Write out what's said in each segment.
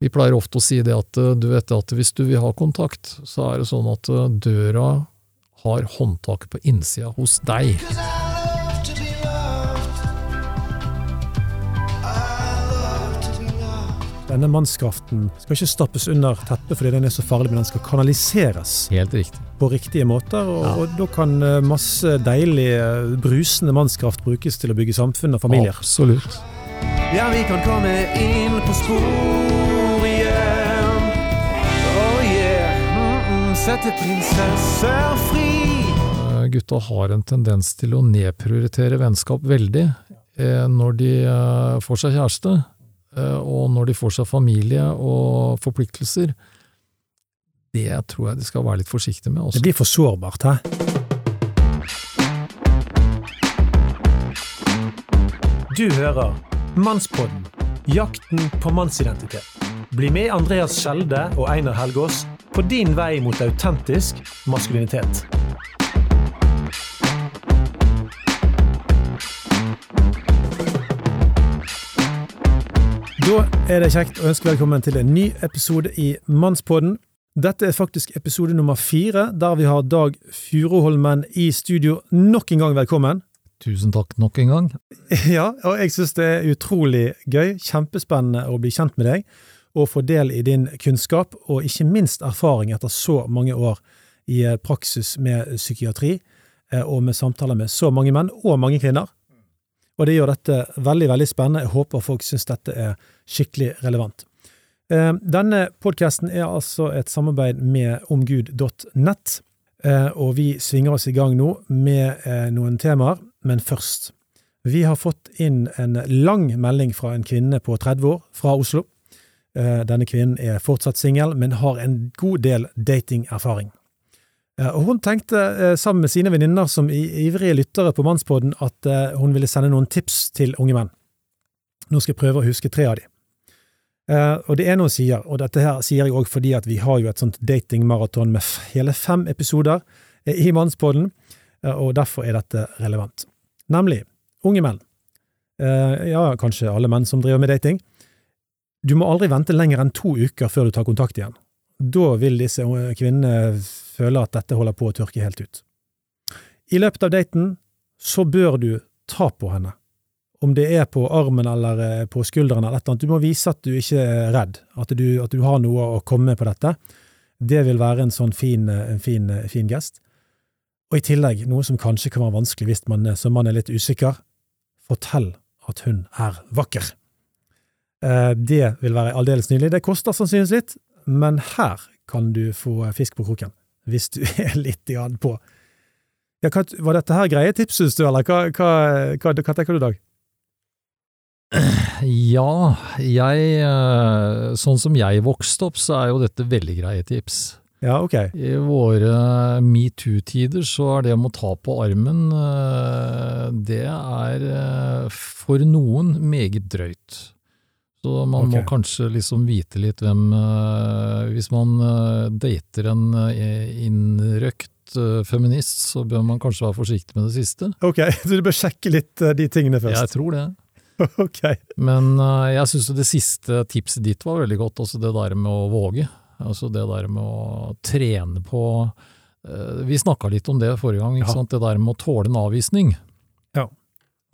Vi pleier ofte å si det at eh, du vet at hvis du vil ha kontakt, så er det sånn at eh, døra har håndtaket på innsida hos deg. Denne mannskraften skal ikke stappes under teppet fordi den er så farlig, men den skal kanaliseres Helt riktig. på riktige måter. Og, Ja. og da kan eh, masse deilig, brusende mannskraft brukes til å bygge samfunn og familier. Absolutt. Ja, vi kan komme inn på spor Sette prinsesser fri. Eh, Gutta har en tendens til å nedprioritere vennskap veldig eh, når de eh, får seg kjæreste, eh, og når de får seg familie og forpliktelser. Det tror jeg de skal være litt forsiktige med. Det blir for sårbart, hæ? Du hører Mannspodden jakten på mannsidentitet. Bli med Andreas Skjelde og Einar Helgaas på din vei mot autentisk maskulinitet. Da er det kjekt å ønske velkommen til en ny episode i Mannspodden. Dette er faktisk episode nummer fire, der vi har Dag Furuholmen i studio nok en gang velkommen. Tusen takk nok en gang. Ja, og jeg synes det er utrolig gøy, kjempespennende å bli kjent med deg, og få del i din kunnskap, og ikke minst erfaring etter så mange år i eh, praksis med psykiatri, eh, og med samtaler med så mange menn, og mange kvinner. Og det gjør dette veldig, veldig spennende. Jeg håper folk synes dette er skikkelig relevant. Eh, Denne podcasten er altså et samarbeid med omgud.nett, og vi svinger oss i gang nå med noen temaer, men først. Vi har fått inn en lang melding fra en kvinne på 30 år fra Oslo. Eh, Denne kvinnen er fortsatt singel, men har en god del datingerfaring. Eh, Og hun tenkte eh, sammen med sine venninner som ivrige lyttere på Mannspodden at hun ville sende noen tips til unge menn. Nå skal jeg prøve å huske tre av de. Eh, Og det noe hun sier, og dette her sier jeg òg fordi at vi har jo et sånt datingmaraton med hele fem episoder i Mannspodden, og derfor er dette relevant. Nemlig unge menn. Ja, kanskje alle menn som driver med dating. Du må aldri vente lenger enn to uker før du tar kontakt igjen. Da vil disse kvinnene føle at dette holder på å tørke helt ut. I løpet av daten så bør du ta på henne. Om det er på armen eller eh, på skulderen eller et eller annet. Du må vise at du ikke er redd, at du, at du har noe å komme med på dette. Det vil være en sånn fin, eh, en fin, eh, fin gest. Og i tillegg, noe som kanskje kan være vanskelig hvis man som man er litt usikker, fortell at hun er vakker. Eh, Det vil være aldeles nydelig. Det koster sannsynligvis litt, men her kan du få fisk på kroken, hvis du er litt på. Ja, hva, var dette her greie tips, synes du, eller hva, hva, hva, hva tenker du, Dag? Ja, jeg eh, Sånn som jeg vokste opp, så er jo dette veldig greie tips. Ja, ok. I våre metoo-tider så er det om å ta på armen, eh, det er for noen meget drøyt. Så man må kanskje liksom vite litt hvem eh, Hvis man eh, dater en eh, innrøkt feminist, så bør man kanskje være forsiktig med det siste. Ok, så du bør sjekke litt de tingene først? Jeg tror det. Ok. Men jeg syns det siste tipset ditt var veldig godt, altså det der med å våge. Altså det der med å trene på Vi snakka litt om det forrige gang, ikke Ja. det der med å tåle en avvisning. Ja.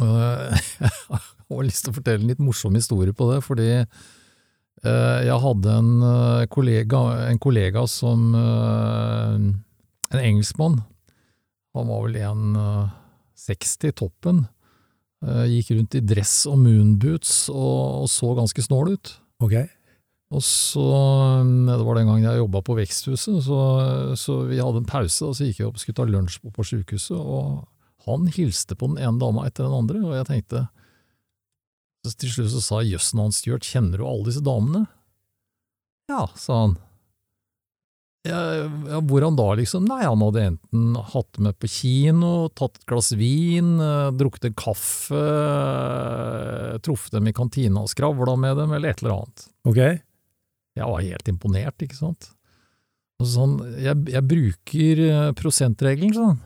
Jeg har lyst til å fortelle en litt morsom historie på det, fordi eh, jeg hadde en eh, kollega, en kollega som eh, En engelskmann. Han var vel 1,60 toppen. Eh, Gikk rundt i dress og moonboots og, og så ganske snål ut. Okay. Og så, det var den gangen jeg jobba på Veksthuset, så, så vi hadde en pause, og så gikk jeg opp og skulle ta lunsj på, på sykehuset, og han hilste på den ene dama etter den andre, og jeg tenkte så Til slutt så sa jøssen hans Stuart, kjenner du alle disse damene? Ja, sa han. Ja, ja, hvordan da, liksom? Nei, han hadde enten hatt med på kino, tatt et glass vin, eh, drukket en kaffe, eh, truffet dem i kantina og skravla med dem, eller et eller annet. Ok. Jeg var helt imponert, ikke sant. Og sånn, jeg, jeg bruker eh, prosentregelen, sånn.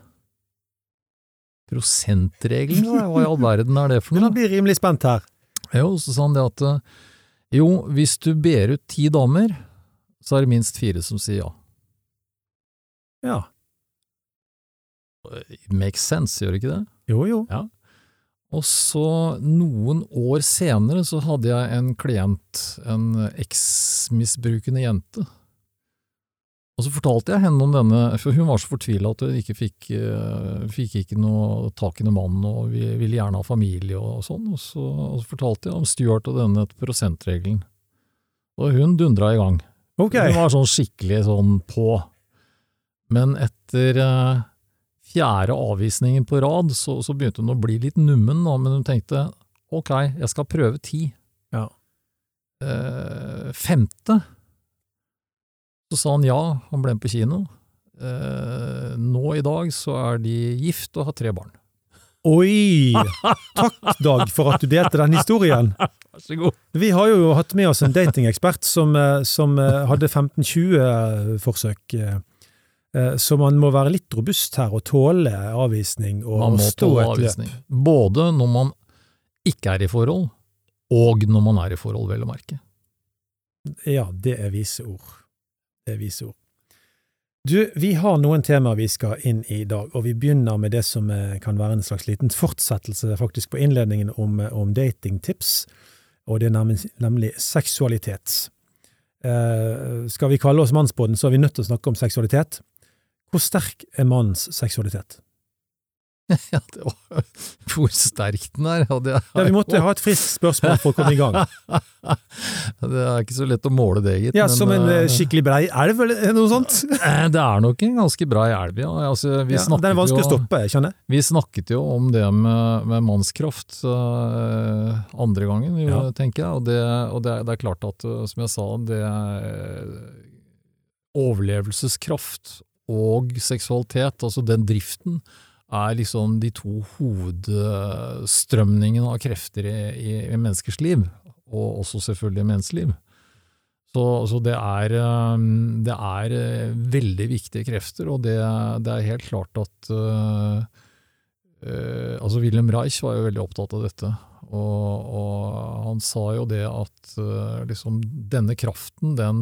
Prosentregelen, hva i all verden er det for Nå noe? blir jeg rimelig spent her. Jo, så sa han det at eh, Jo, hvis du ber ut ti damer, så er det minst fire som sier ja. Ja. It makes sense, gjør det ikke det? Jo, jo. Og så, noen år senere, så hadde jeg en klient, en eksmisbrukende jente. Og så fortalte jeg henne om denne, for hun var så fortvila at hun ikke fikk, eh, fikk ikke noe tak i noen mann, og vi ville gjerne ha familie og, sånn. Og så, og så fortalte jeg om Stuart og denne prosentregelen. Og hun dundra i gang. Okay. Hun var sånn skikkelig sånn på. Men etter eh, fjerde avvisningen på rad, så, så begynte hun å bli litt nummen, da, men hun tenkte ok, jeg skal prøve ti. Ja. Eh, femte, så sa han ja, han ble med på kino. Eh, nå i dag så er de gift og har tre barn. Oi! Takk, Dag, for at du delte den historien. Vær så god. Vi har jo hatt med oss en datingekspert som, eh, som eh, hadde 15-20 forsøk. eh, Så man må være litt robust her og tåle avvisning og Man må stå et løp. avvisning. Både når man ikke er i forhold, og når man er i forhold, vel å merke. Ja, det er vise ord. Vise ord. Du, vi har noen temaer vi skal inn i i dag, og vi begynner med det som eh, kan være en slags liten fortsettelse faktisk på innledningen om, eh, om datingtips, og det er nemlig, nemlig seksualitet. Eh, skal vi kalle oss mannsbåten, så er vi nødt til å snakke om seksualitet. Hvor sterk er mannens seksualitet? Ja, det var, hvor sterk den er, hadde jeg Ja, Vi måtte ha et friskt spørsmål for å komme i gang. Det er ikke så lett å måle det, gitt. Ja, men, Som en uh, skikkelig brei elv, eller noe sånt? eh, Det er nok en ganske bra elv, ja. Altså, vi, Ja, den er vanskelig å stoppe, skjønner jeg. vi snakket jo om det med, med mannskraft uh, andre gangen, jo, Ja. tenker jeg. Og, det, og det, er, det er klart at, som jeg sa, det er overlevelseskraft og seksualitet, altså den driften, er liksom de to hovedstrømningene av krefter i, i, i menneskers liv, og også selvfølgelig i menns. Så, så det, er, um, det er eh, veldig viktige krefter, og det, det er helt klart at uh, uh, altså Wilhelm Reich var jo veldig opptatt av dette, og, og han sa jo det at uh, liksom denne kraften, den,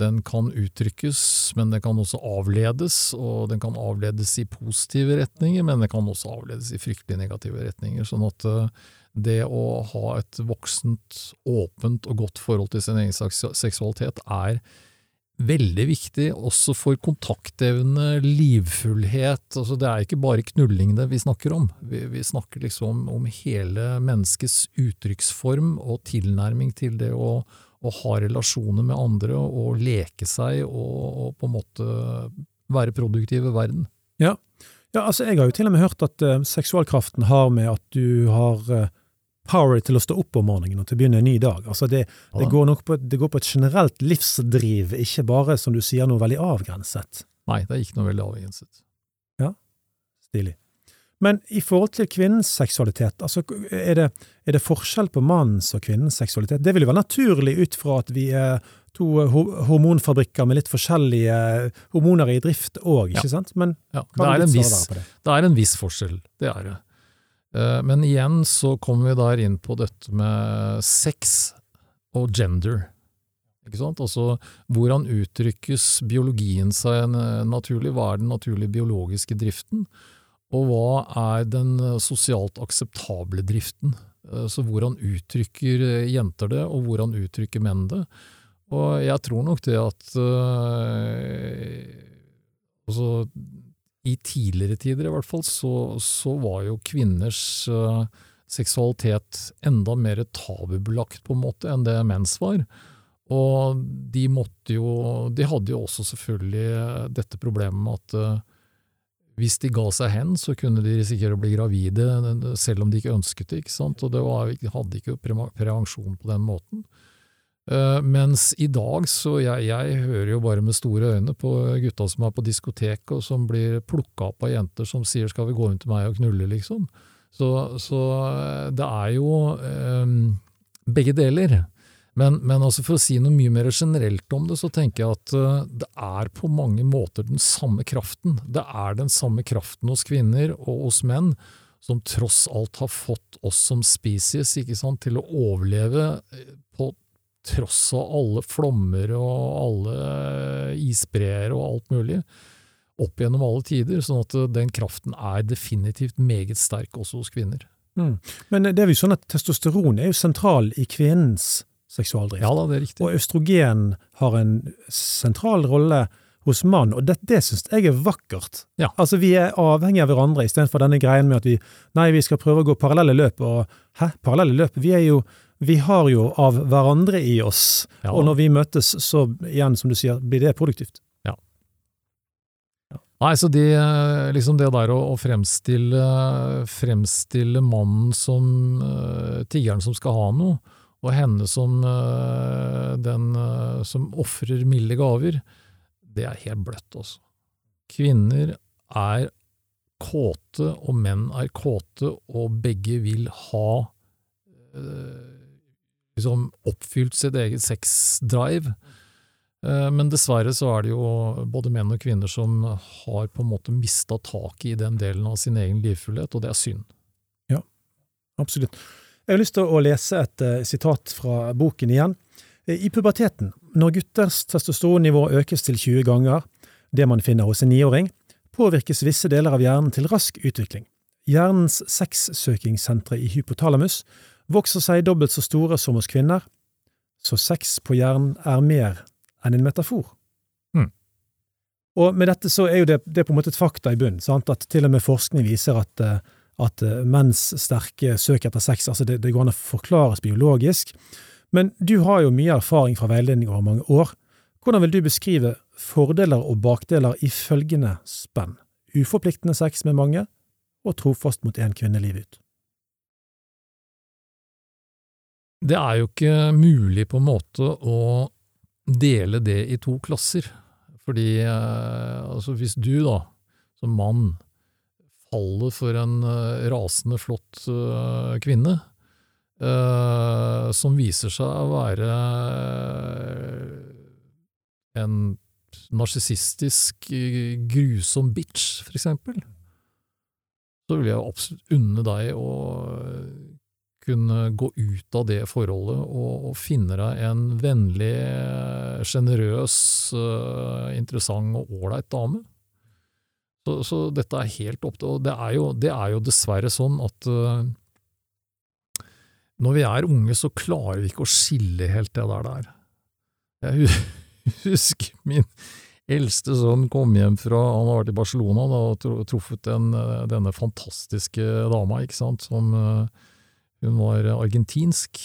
den kan uttrykkes, men den kan også avledes, og den kan avledes i positive retninger, men den kan også avledes i fryktelig negative retninger. sånn at uh, det å ha et voksent, åpent og godt forhold til sin egen seksualitet er veldig viktig, også for kontaktevne, livfullhet. Altså, det er ikke bare knulling det vi snakker om. Vi, vi snakker liksom om hele menneskets uttrykksform og tilnærming til det å, å ha relasjoner med andre og leke seg og, og på en måte være produktiv i verden. Ja, altså Jeg har jo til og med hørt at uh, seksualkraften har med at du har uh, power til å stå opp om morgenen og til å begynne en ny dag. Altså det, det, går nok på, et- det går på et generelt livsdriv, ikke bare, som du sier, noe veldig avgrenset. Nei, det er ikke noe veldig avgrenset. Ja, Stilig. Men i forhold til kvinnens seksualitet, altså er det, er det forskjell på mannens og kvinnens seksualitet? Det vil jo være naturlig ut fra at vi er to hormonfabrikker med litt forskjellige hormoner i drift òg, ikke sant? Men Ja, det, er en viss, det? det er en viss forskjell, det er det. Eh, Men igjen så kommer vi der inn på dette med sex og gender. Ikke sant? Altså, hvordan uttrykkes biologien seg eh, naturlig? Hva er den naturlige biologiske driften? Og hva er den eh, sosialt akseptable driften? Eh, Så hvordan uttrykker eh, jenter det, og hvordan uttrykker menn det? Og jeg tror nok det at altså, i tidligere tider i hvert fall, så, så var jo kvinners uh, seksualitet enda mer tabubelagt på en måte enn det menns var. Og de måtte jo De hadde jo også selvfølgelig dette problemet med at hvis de ga seg hen, så kunne de risikere å bli gravide selv om de ikke ønsket det. ikke sant? Og det var, hadde ikke prevensjon på den måten. Uh, mens i dag, så jeg, jeg hører jo bare med store øyne på gutta som er på diskotek og som blir plukka opp av jenter som sier 'skal vi gå inn til meg og knulle', liksom. Så, så eh, det er jo um, begge deler. Men, men altså for å si noe mye mer generelt om det, så tenker jeg at eh, det er på mange måter den samme kraften. Det er den samme kraften hos kvinner og hos menn som tross alt har fått oss som species sant, til å overleve eh, på tross av alle flommer og alle isbreer og alt mulig, opp gjennom alle tider. Sånn at den kraften er definitivt meget sterk også hos kvinner. Mm. Men det er jo sånn at testosteron er jo sentral i kvinnens seksualdrift. Ja da, det er riktig. Og østrogen har en sentral rolle hos mann, og det, det syns jeg er vakkert. Ja. Altså, vi er avhengige av hverandre, istedenfor denne greien med at vi nei, vi skal prøve å gå parallelle løp, og hæ, parallelle løp? Vi er jo vi har jo av hverandre i oss, Ja. og når vi møtes, så igjen, som du sier, blir det produktivt. Ja. Nei, så det, liksom det der å, å fremstille, fremstille mannen som uh, tiggeren som skal ha noe, og henne som eh, den eh, som ofrer milde gaver, det er helt bløtt, altså. Kvinner er kåte, og menn er kåte, og begge vil ha eh, liksom oppfylt sitt eget sexdrive. Men dessverre så er det jo både menn og kvinner som har på en måte mista taket i den delen av sin egen livfullhet, og det er synd. Ja, Absolutt. Jeg har lyst til å lese et eh, sitat fra boken igjen. I puberteten, når gutters testosteronnivå økes til 20 ganger, det man finner hos en niåring, påvirkes visse deler av hjernen til rask utvikling. Hjernens sexsøkingssentre i hypotalamus vokser seg dobbelt så store som hos kvinner, så sex på hjernen er mer enn en metafor. Mm. Og med dette så er jo det, det er på en måte et fakta i bunnen, sant? at til og med forskning viser at, eh, at eh, menns sterke søk etter sex, altså det, det går an å forklares biologisk. Men du har jo mye erfaring fra veiledning over mange år. Hvordan vil du beskrive fordeler og bakdeler i følgende spenn? Uforpliktende sex med mange, og trofast mot én kvinne livet ut. Det er jo ikke mulig på en måte å dele det i to klasser. Fordi eh, altså hvis du da, som mann, faller for en eh, rasende flott eh, kvinne, eh, som viser seg å være en narsissistisk, grusom bitch, for eksempel, så vil jeg absolutt unne deg å kunne gå ut av det forholdet og, og finne deg en vennlig, sjenerøs, interessant og ålreit dame. Så, så dette er helt opp til Og det er jo, det er jo dessverre sånn at uh, når vi er unge, så klarer vi ikke å skille helt det der der. Jeg husker min eldste sønn kom hjem fra Han har vært i Barcelona da, og truffet den, eh, denne fantastiske dama, ikke sant, som eh, hun var argentinsk,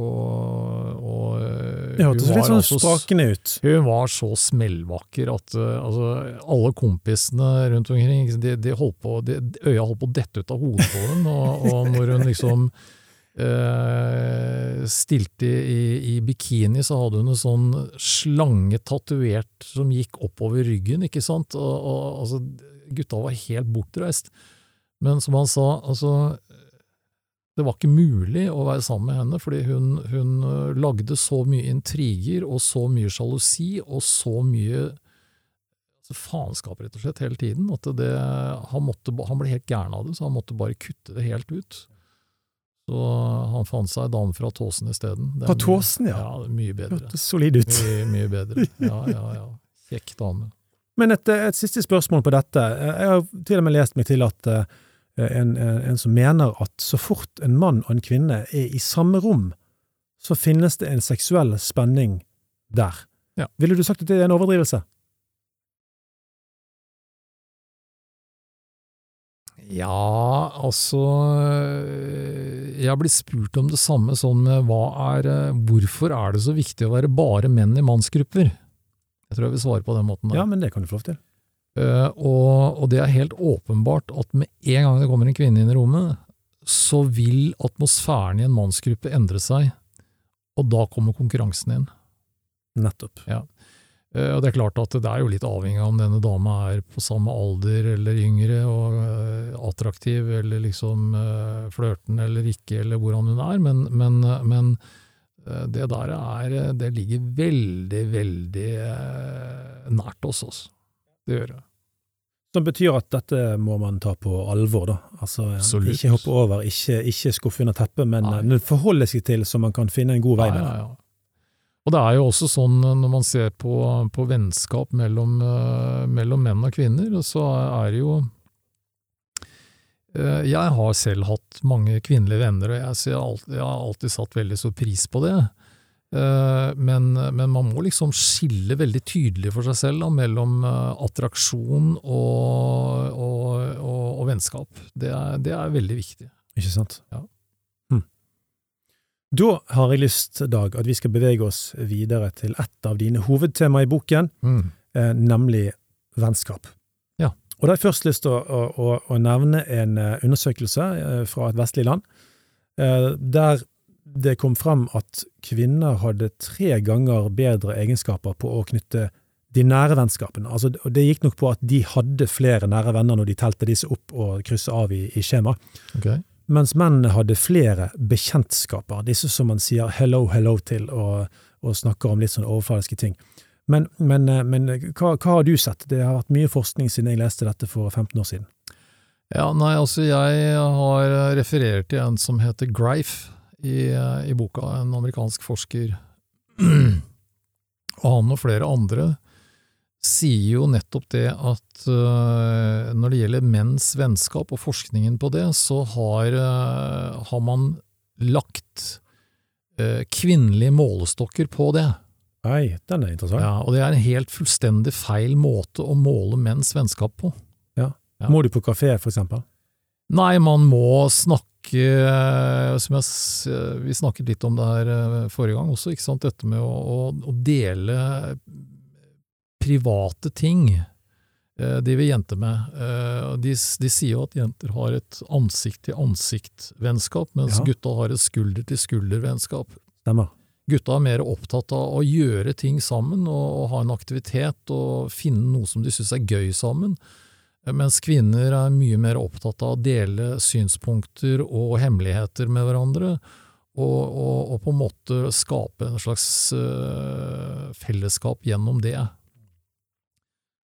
og, og eh, Det hørtes litt sånn sprakende ut. hun var så smellvakker at eh, altså, alle kompisene rundt omkring, de, de holdt på, de, øya holdt på å dette ut av hodet på dem, og, og når hun liksom eh, stilte i, i bikini, så hadde hun en sånn slange tatovert som gikk oppover ryggen, ikke sant, og, og altså, gutta var helt bortreist. Men som han sa, altså, det var ikke mulig å være sammen med henne, fordi hun, hun øh, lagde så mye intriger og så mye sjalusi og så mye altså, faenskap, rett og slett, hele tiden, at det, han, måtte, han ble helt gæren av det, så han måtte bare kutte det helt ut. Så han fant seg en dame fra Tåsen isteden. Fra Tåsen, ja. Ja, mye bedre. Hørtes solid ut. Mye, mye bedre. Ja, ja, ja. Kjekk dame. Men et, et siste spørsmål på dette. Jeg har til og med lest meg til at eh, en, en, en som mener at så fort en mann og en kvinne er i samme rom, så finnes det en seksuell spenning der. Ja. Ville du sagt at det er en overdrivelse? Ja, altså øh, Jeg blir spurt om det samme sånn med er Hvorfor er det så viktig å være bare menn i mannsgrupper? Jeg tror jeg vil svare på den måten. der. Ja, men det kan du få lov til. Eh, og, og det er helt åpenbart at med en gang det kommer en kvinne inn i rommet, så vil atmosfæren i en mannsgruppe endre seg, og da kommer konkurransen inn. Nettopp. Ja. og det er klart at det er jo litt avhengig av om denne dama er på samme alder eller yngre og eh, attraktiv eller liksom flørtende flørten eller ikke, eller hvordan hun er, men, men, men eh, det der er Det ligger veldig, veldig eh, nært oss, altså. Det gjør det. Som betyr at dette må man ta på alvor, da. Altså, Absolutt. ikke hoppe over, ikke, ikke skuffe under teppet, men, men forholde seg til så man kan finne en god vei Ja, med ja, det. ja. Og det er jo også sånn eh, når man ser på, på vennskap mellom, eh, mellom menn og kvinner, så er det jo eh, Jeg har selv hatt mange kvinnelige venner, og jeg, så jeg, har alltid, jeg har alltid satt veldig stor pris på det. Eh, Men, men man må liksom skille veldig tydelig for seg selv da, mellom eh, attraksjon og, og, og, og vennskap. Det er, det er veldig viktig. Ikke sant? Ja. Hm. Da har jeg lyst, Dag, at vi skal bevege oss videre til et av dine hovedtema i boken, mm. nemlig vennskap. Ja. Og da har jeg først lyst til å, å, å, nevne en undersøkelse fra et vestlig land, der det kom frem at kvinner hadde tre ganger bedre egenskaper på å knytte de nære vennskapene. Altså, det gikk nok på at de hadde flere nære venner når de telte disse opp og krysset av i, i skjema, Okay. mens mennene hadde flere bekjentskaper, disse som man sier hello, hello til og, og snakker om litt sånn overfladiske ting. Men, men, eh, men hva, hva har du sett? Det har vært mye forskning siden jeg leste dette for 15 år siden. Ja, nei, altså jeg har referert til en som heter Greif i, i boka, en amerikansk forsker. Og han og flere andre sier jo nettopp det at øh, når det gjelder menns vennskap og forskningen på det, så har, øh, har man lagt øh, kvinnelige målestokker på det. Nei, den er interessant. Ja, og det er en helt fullstendig feil måte å måle menns vennskap på. ja. Må du på kafé, for eksempel? Nei, man må snakke eh, som jeg, Vi snakket litt om det her eh, forrige gang også, ikke sant? dette med å, å, dele private ting. de vil jenter med. Eh, De, de sier jo at jenter har et ansikt-til-ansikt-vennskap, mens Ja. gutta har et skulder-til-skulder-vennskap. Gutta er mer opptatt av å gjøre ting sammen og, og ha en aktivitet og finne noe som de syns er gøy sammen, mens kvinner er mye mer opptatt av å dele synspunkter og hemmeligheter med hverandre, og, og, og på en måte skape en slags øh, fellesskap gjennom det.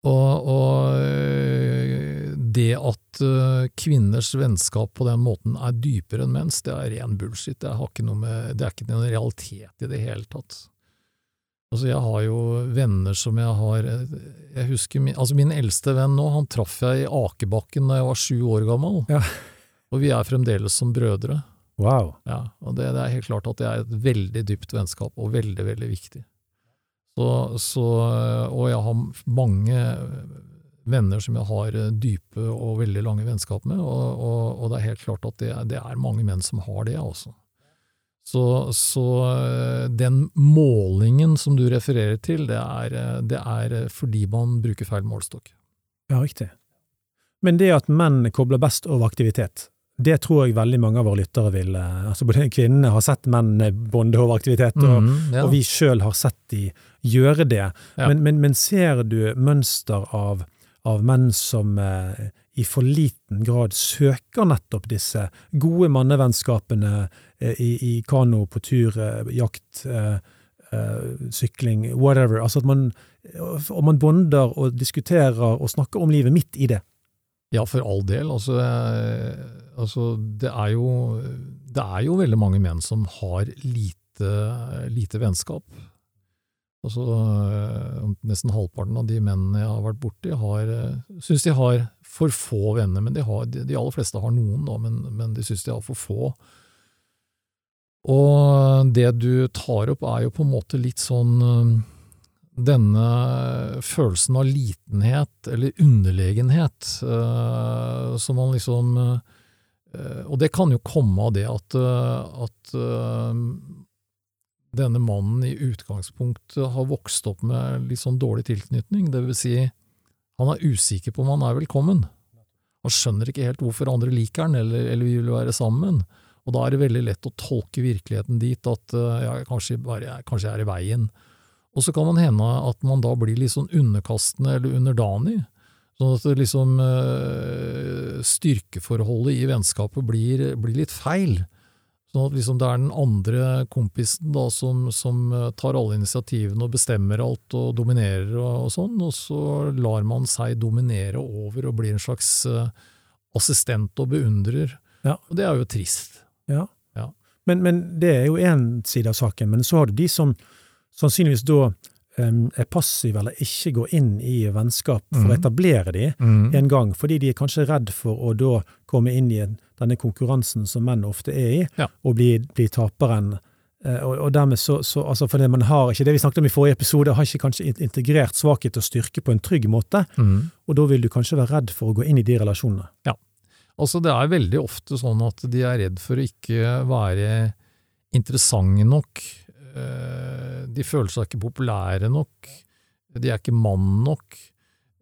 Og, og øh, det at kvinners vennskap på den måten er dypere enn menns, det er ren bullshit. Det, ikke med, det er ikke noen realitet i det hele tatt. Altså, jeg har jo venner som jeg har Jeg husker min, altså min eldste venn nå, han traff jeg i Akebakken da jeg var sju år gammel. Ja. Og vi er fremdeles som brødre. Wow. Ja, og det, det er helt klart at det er et veldig dypt vennskap, og veldig, veldig viktig. Så, så, og jeg har mange venner som jeg har dype og veldig lange vennskap med, og, og, og det er helt klart at det, det er mange menn som har det, altså. Så, så den målingen som du refererer til, det er, det er fordi man bruker feil målestokk. Ja, riktig. Men det at menn kobler best over aktivitet, det tror jeg veldig mange av våre lyttere vil eh, altså Både kvinnene har sett menn bonde over aktivitet, og, mm, ja. og vi sjøl har sett de gjøre det. Ja. Men, men, men ser du mønster av, av menn som eh, i for liten grad søker nettopp disse gode mannevennskapene eh, i, i kano, på tur, eh, jakt, eh, sykling, whatever? Altså at man, og man bonder og diskuterer og snakker om livet midt i det. Ja, for all del. Altså, altså det, er jo, det er jo veldig mange menn som har lite, lite vennskap. Altså, nesten halvparten av de mennene jeg har vært borti, syns de har for få venner. Men de, har, de, de aller fleste har noen, da, men, men de syns de har for få. Og det du tar opp er jo på en måte litt sånn eh, denne følelsen av litenhet eller underlegenhet, eh, som man liksom eh, Og det kan jo komme av det at, at denne mannen i utgangspunktet har vokst opp med litt sånn dårlig tilknytning, det vil si, han er usikker på om han er velkommen. Han skjønner ikke helt hvorfor andre liker han, eller, eller vil være sammen. Og da er det veldig lett å tolke virkeligheten dit at eh, ja, kanskje, bare, kanskje jeg er i veien. Og så kan man hende at man da blir litt sånn underkastende eller underdanig. Sånn at liksom øh, styrkeforholdet i vennskapet blir, blir litt feil. At liksom det er den andre kompisen da som, som øh, tar alle initiativene og bestemmer alt og dominerer og, og sånn, og så lar man seg dominere over og blir en slags øh, assistent og beundrer. Ja. Og det er jo trist. Ja. Ja. Men, men det er jo én side av saken. Men så har du de som, sannsynligvis da er passive eller ikke går inn i vennskap for å Mhm. etablere de Mm. en gang, fordi de er kanskje redd for å da komme inn i en- denne konkurransen som menn ofte er i, Ja. og blir, blir taperen. Eh, Og, og dermed så, så altså fordi man har ikke det vi snakket om i forrige episode, har ikke kanskje integrert svakhet og styrke på en trygg måte, Mm. og da vil du kanskje være redd for å gå inn i de relasjonene. Ja. Altså, det er veldig ofte sånn at de er redd for å ikke være interessante nok. Eh, De føler seg ikke populære nok. De er ikke mann nok.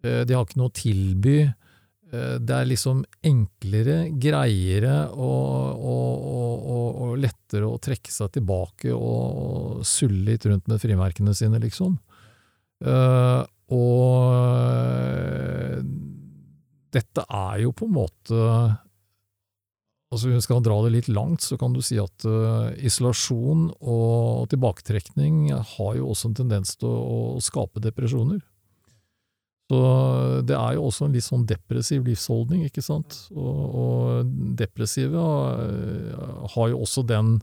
Eh, De har ikke noe å tilby. Eh, Det er liksom enklere, greiere og, og, og, og, lettere å trekke seg tilbake og, sulle litt rundt med frimerkene sine, liksom. Eh, og dette er jo på en måte Altså skal dra det litt langt, så kan du si at eh, isolasjon og tilbaketrekning har jo også en tendens til å skape depresjoner. Så det er jo også en litt sånn depressiv livsholdning, ikke sant. Og, og depressive eh, har jo også den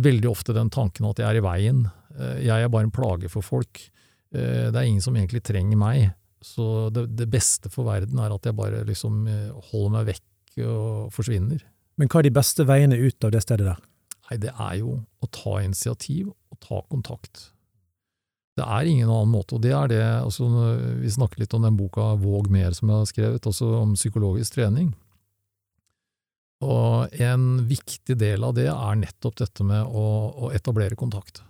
veldig ofte den tanken at jeg er i veien. Eh, Jeg er bare en plage for folk. Eh, Det er ingen som egentlig trenger meg. Så det, det beste for verden er at jeg bare liksom holder meg vekk og forsvinner. Men hva er de beste veiene ut av det stedet der? Nei, det er jo å ta initiativ og ta kontakt. Det er ingen annen måte, og det er det altså, Vi snakker litt om den boka Våg mer som jeg har skrevet, altså om psykologisk trening. Og en viktig del av det er nettopp dette med å, å etablere kontakt.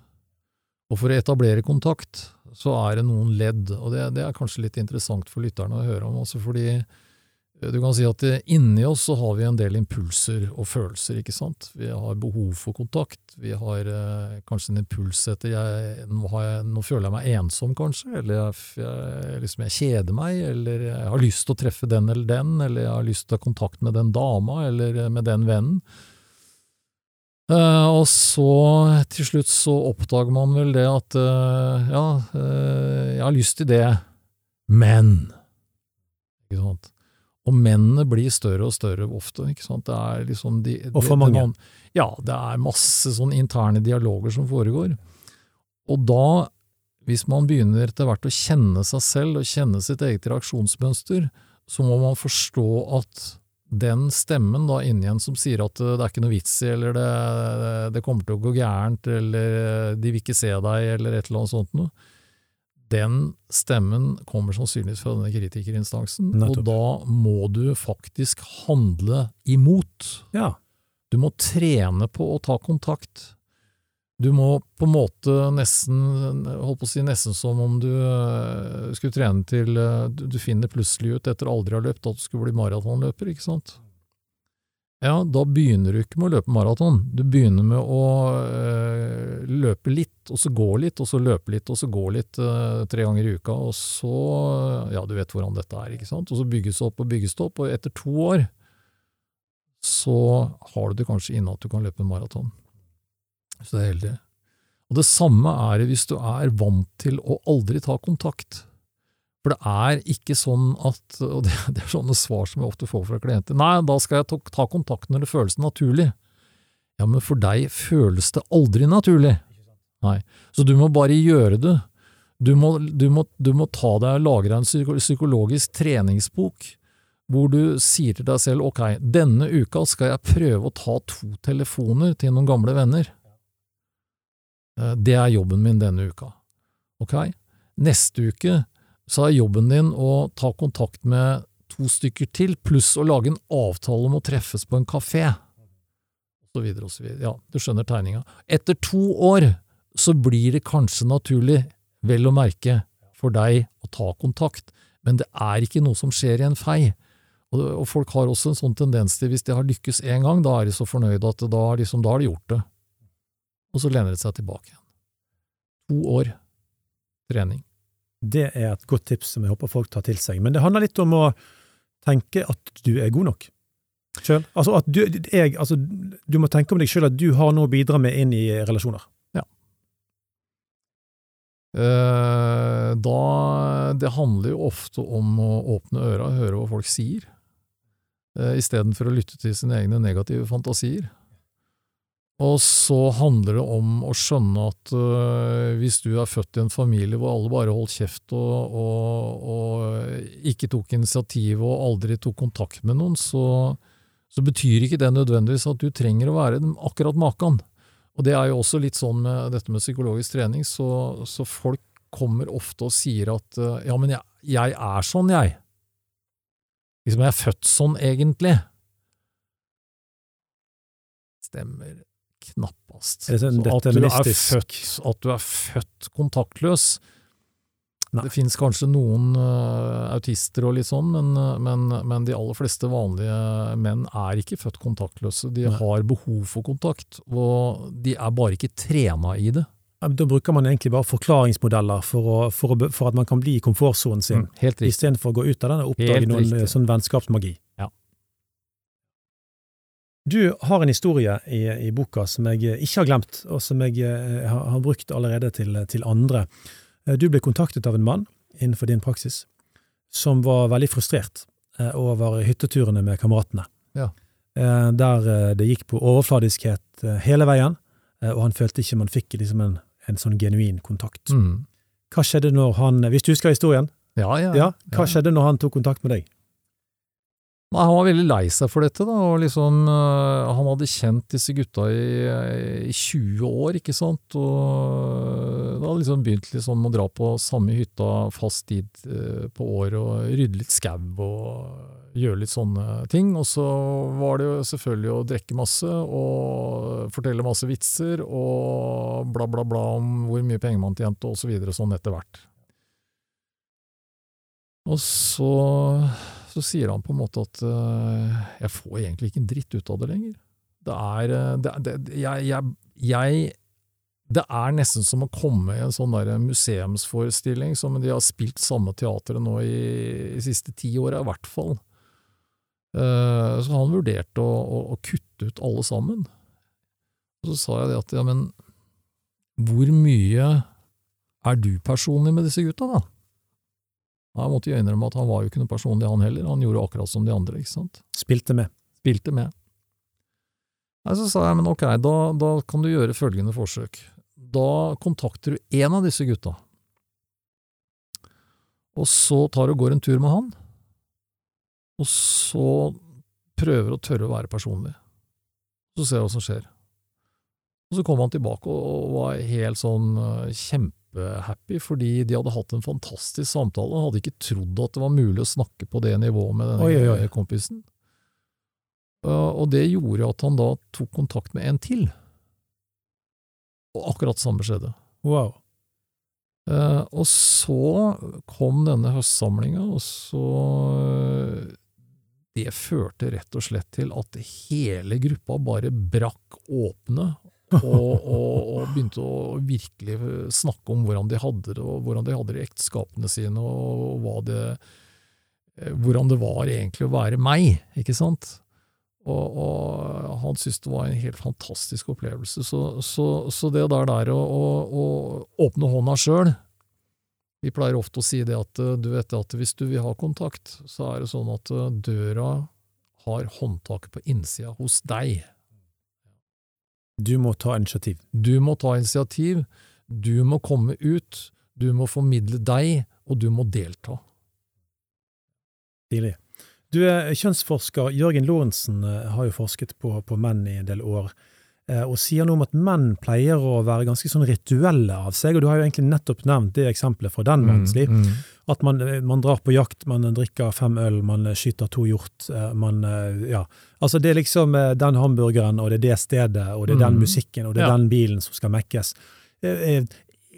Og for å etablere kontakt, så er det noen ledd, og det, det er kanskje litt interessant for lytterne å høre om, også fordi du kan si at eh, inni oss så har vi en del impulser og følelser, ikke sant. Vi har behov for kontakt, vi har eh, kanskje en impuls etter jeg, nå, jeg, nå føler jeg meg ensom, kanskje, eller jeg, jeg, liksom jeg kjeder meg, eller jeg har lyst til å treffe den eller den, eller jeg har lyst til å ha kontakt med den dama, eller med den vennen. Eh, og så til slutt så oppdager man vel det at eh, ja, eh, jeg har lyst til det, men Ikke sant. Og mennene blir større og større ofte. ikke sant? Det er liksom de, Og for mange. det- Ja, det er masse sånn interne dialoger som foregår. Og da, hvis man begynner etter hvert å kjenne seg selv og kjenne sitt eget reaksjonsmønster, så må man forstå at den stemmen da inni en som sier at eh, det er ikke noe vits i, eller det, det kommer til å gå gærent, eller de vil ikke se deg, eller et eller annet sånt noe, den stemmen kommer sannsynligvis fra denne kritikerinstansen, Nettopp. og da må du faktisk handle imot. Ja. Du må trene på å ta kontakt. Du må på en måte nesten, holdt på å si nesten som om du øh, skulle trene til Du du finner plutselig ut etter aldri å ha løpt at du skulle bli maratonløper, ikke sant? Ja, da begynner du ikke med å løpe maraton. Du begynner med å øh, løpe litt, og så gå litt, og så løpe litt, og så gå litt øh, tre ganger i uka, og så Ja, du vet hvordan dette er, ikke sant? Og så bygges det opp og bygges det opp, og etter to år så har du det kanskje inne at du kan løpe maraton. Så det er heldig. Og det samme er det hvis du er vant til å aldri ta kontakt. For det er ikke sånn at Og det, er sånne svar som jeg ofte får fra klienter. Nei, da skal jeg ta kontakt når det føles naturlig. Ja, men for deg føles det aldri naturlig. Nei. Så du må bare gjøre det. Du må, du må, du må ta deg og lage deg en psykologisk treningsbok hvor du sier til deg selv ok, denne uka skal jeg prøve å ta to telefoner til noen gamle venner. Eh, Det er jobben min denne uka. Ok? Neste uke så er jobben din å ta kontakt med to stykker til, pluss å lage en avtale om å treffes på en kafé. Og så videre og så videre. Ja, du skjønner tegninga. Etter to år så blir det kanskje naturlig, vel å merke, for deg å ta kontakt, men det er ikke noe som skjer i en fei. Og, folk har også en sånn tendens til, hvis de har lykkes én gang, da er de så fornøyde at da, liksom, har de gjort det. Og så lener de seg tilbake igjen. To år trening. Det er et godt tips som jeg håper folk tar til seg. Men det handler litt om å tenke at du er god nok sjøl. Altså at du, jeg, altså, du må tenke om deg sjøl at du har noe å bidra med inn i relasjoner. Eh, da Det handler jo ofte om å åpne øra og høre hva folk sier, eh, istedenfor å lytte til sine egne negative fantasier. Og så handler det om å skjønne at uh, hvis du er født i en familie hvor alle bare holdt kjeft og, og, og ikke tok initiativ og aldri tok kontakt med noen, så, så betyr ikke det nødvendigvis at du trenger å være akkurat maken. Og det er jo også litt sånn med dette med psykologisk trening, så, så folk kommer ofte og sier at uh, ja, men jeg, jeg er sånn, jeg. Liksom, jeg er født sånn, egentlig. Stemmer knappast. Det Så at, du er født, at du er født kontaktløs Nei. Det finnes kanskje noen uh, autister og litt sånn, men, men, men de aller fleste vanlige menn er ikke født kontaktløse. De Nei. har behov for kontakt, og de er bare ikke trena i det. Da bruker man egentlig bare forklaringsmodeller for, å, for, å, for at man kan bli i komfortsonen sin, riktig. istedenfor å gå ut av den og oppdage noen eh, sånn vennskapsmagi. Ja. Du har en historie i, i boka som jeg ikke har glemt, og som jeg eh, har, har brukt allerede til, til andre. Eh, Du ble kontaktet av en mann innenfor din praksis som var veldig frustrert eh, over hytteturene med kameratene. Ja. Der det gikk på overfladiskhet hele veien, og han følte ikke man fikk liksom en, en sånn genuin kontakt. Mm. Hva skjedde når han, hvis du husker historien, Ja, ja. ja, hva skjedde når han tok kontakt med deg? Nei, han var veldig lei seg for dette, da, og liksom øh, Han hadde kjent disse gutta i, i 20 år, ikke sant, og det hadde liksom begynt liksom å dra på samme hytta fast tid øh, på året og rydde litt skau og gjøre litt sånne ting. Og så var det jo selvfølgelig å drikke masse og fortelle masse vitser og bla, bla, bla om hvor mye penger man tjente og så videre sånn etter hvert. Og så så sier han på en måte at øh, jeg får egentlig ikke en dritt ut av det lenger. Det er øh, det, det, jeg, jeg, jeg, det er nesten som å komme i en sånn der museumsforestilling som de har spilt samme teatret nå i de siste ti åra, i hvert fall. Eh, så han vurderte å, å, å kutte ut alle sammen. Og så sa jeg det at ja, men hvor mye er du personlig med disse gutta, da? Jeg måtte jo innrømme at han var jo ikke noe personlig, han heller. Han gjorde akkurat som de andre, ikke sant. Spilte med. Spilte med. Nei, så sa jeg, men ok, da, da kan du gjøre følgende forsøk. Da kontakter du en av disse gutta, og så tar du og går en tur med han, og så prøver å tørre å være personlig. Så ser du hva som skjer. Og så kom han tilbake og, var helt sånn eh, kjempehappy, fordi de hadde hatt en fantastisk samtale. Han hadde ikke trodd at det var mulig å snakke på det nivået med denne Oi, oi, kompisen. Uh, og det gjorde at han da tok kontakt med en til. Og akkurat samme skjedde. Wow. Eh, og så kom denne høstsamlinga, og så eh, Det førte rett og slett til at hele gruppa bare brakk åpne. Og, og, og begynte å virkelig snakke om hvordan de hadde det, og hvordan de hadde det i ekteskapene sine, og hva det, eh, hvordan det var egentlig å være meg, ikke sant? Og, og han syntes det var en helt fantastisk opplevelse. Så, så, så det der, der å, å, å åpne hånda sjøl Vi pleier ofte å si det at eh, du vet at hvis du vil ha kontakt, så er det sånn at eh, døra har håndtaket på innsida hos deg. Du må ta initiativ. Du må ta initiativ, du må komme ut, du må formidle deg, og du må delta. Stilig. Du, er Kjønnsforsker Jørgen Lorentzen eh, har jo forsket på, på menn i en del år, og sier noe om at menn pleier å være ganske sånn rituelle av seg, og du har jo egentlig nettopp nevnt det eksempelet fra den mannens liv. Mm, At man, eh, man drar på jakt, man drikker fem øl, man eh, skyter to hjort, eh, man eh, Ja. Altså, det er liksom eh, den hamburgeren, og det er det stedet, og det er den Mm. musikken, og det er Ja. den bilen som skal mekkes. Eh, eh,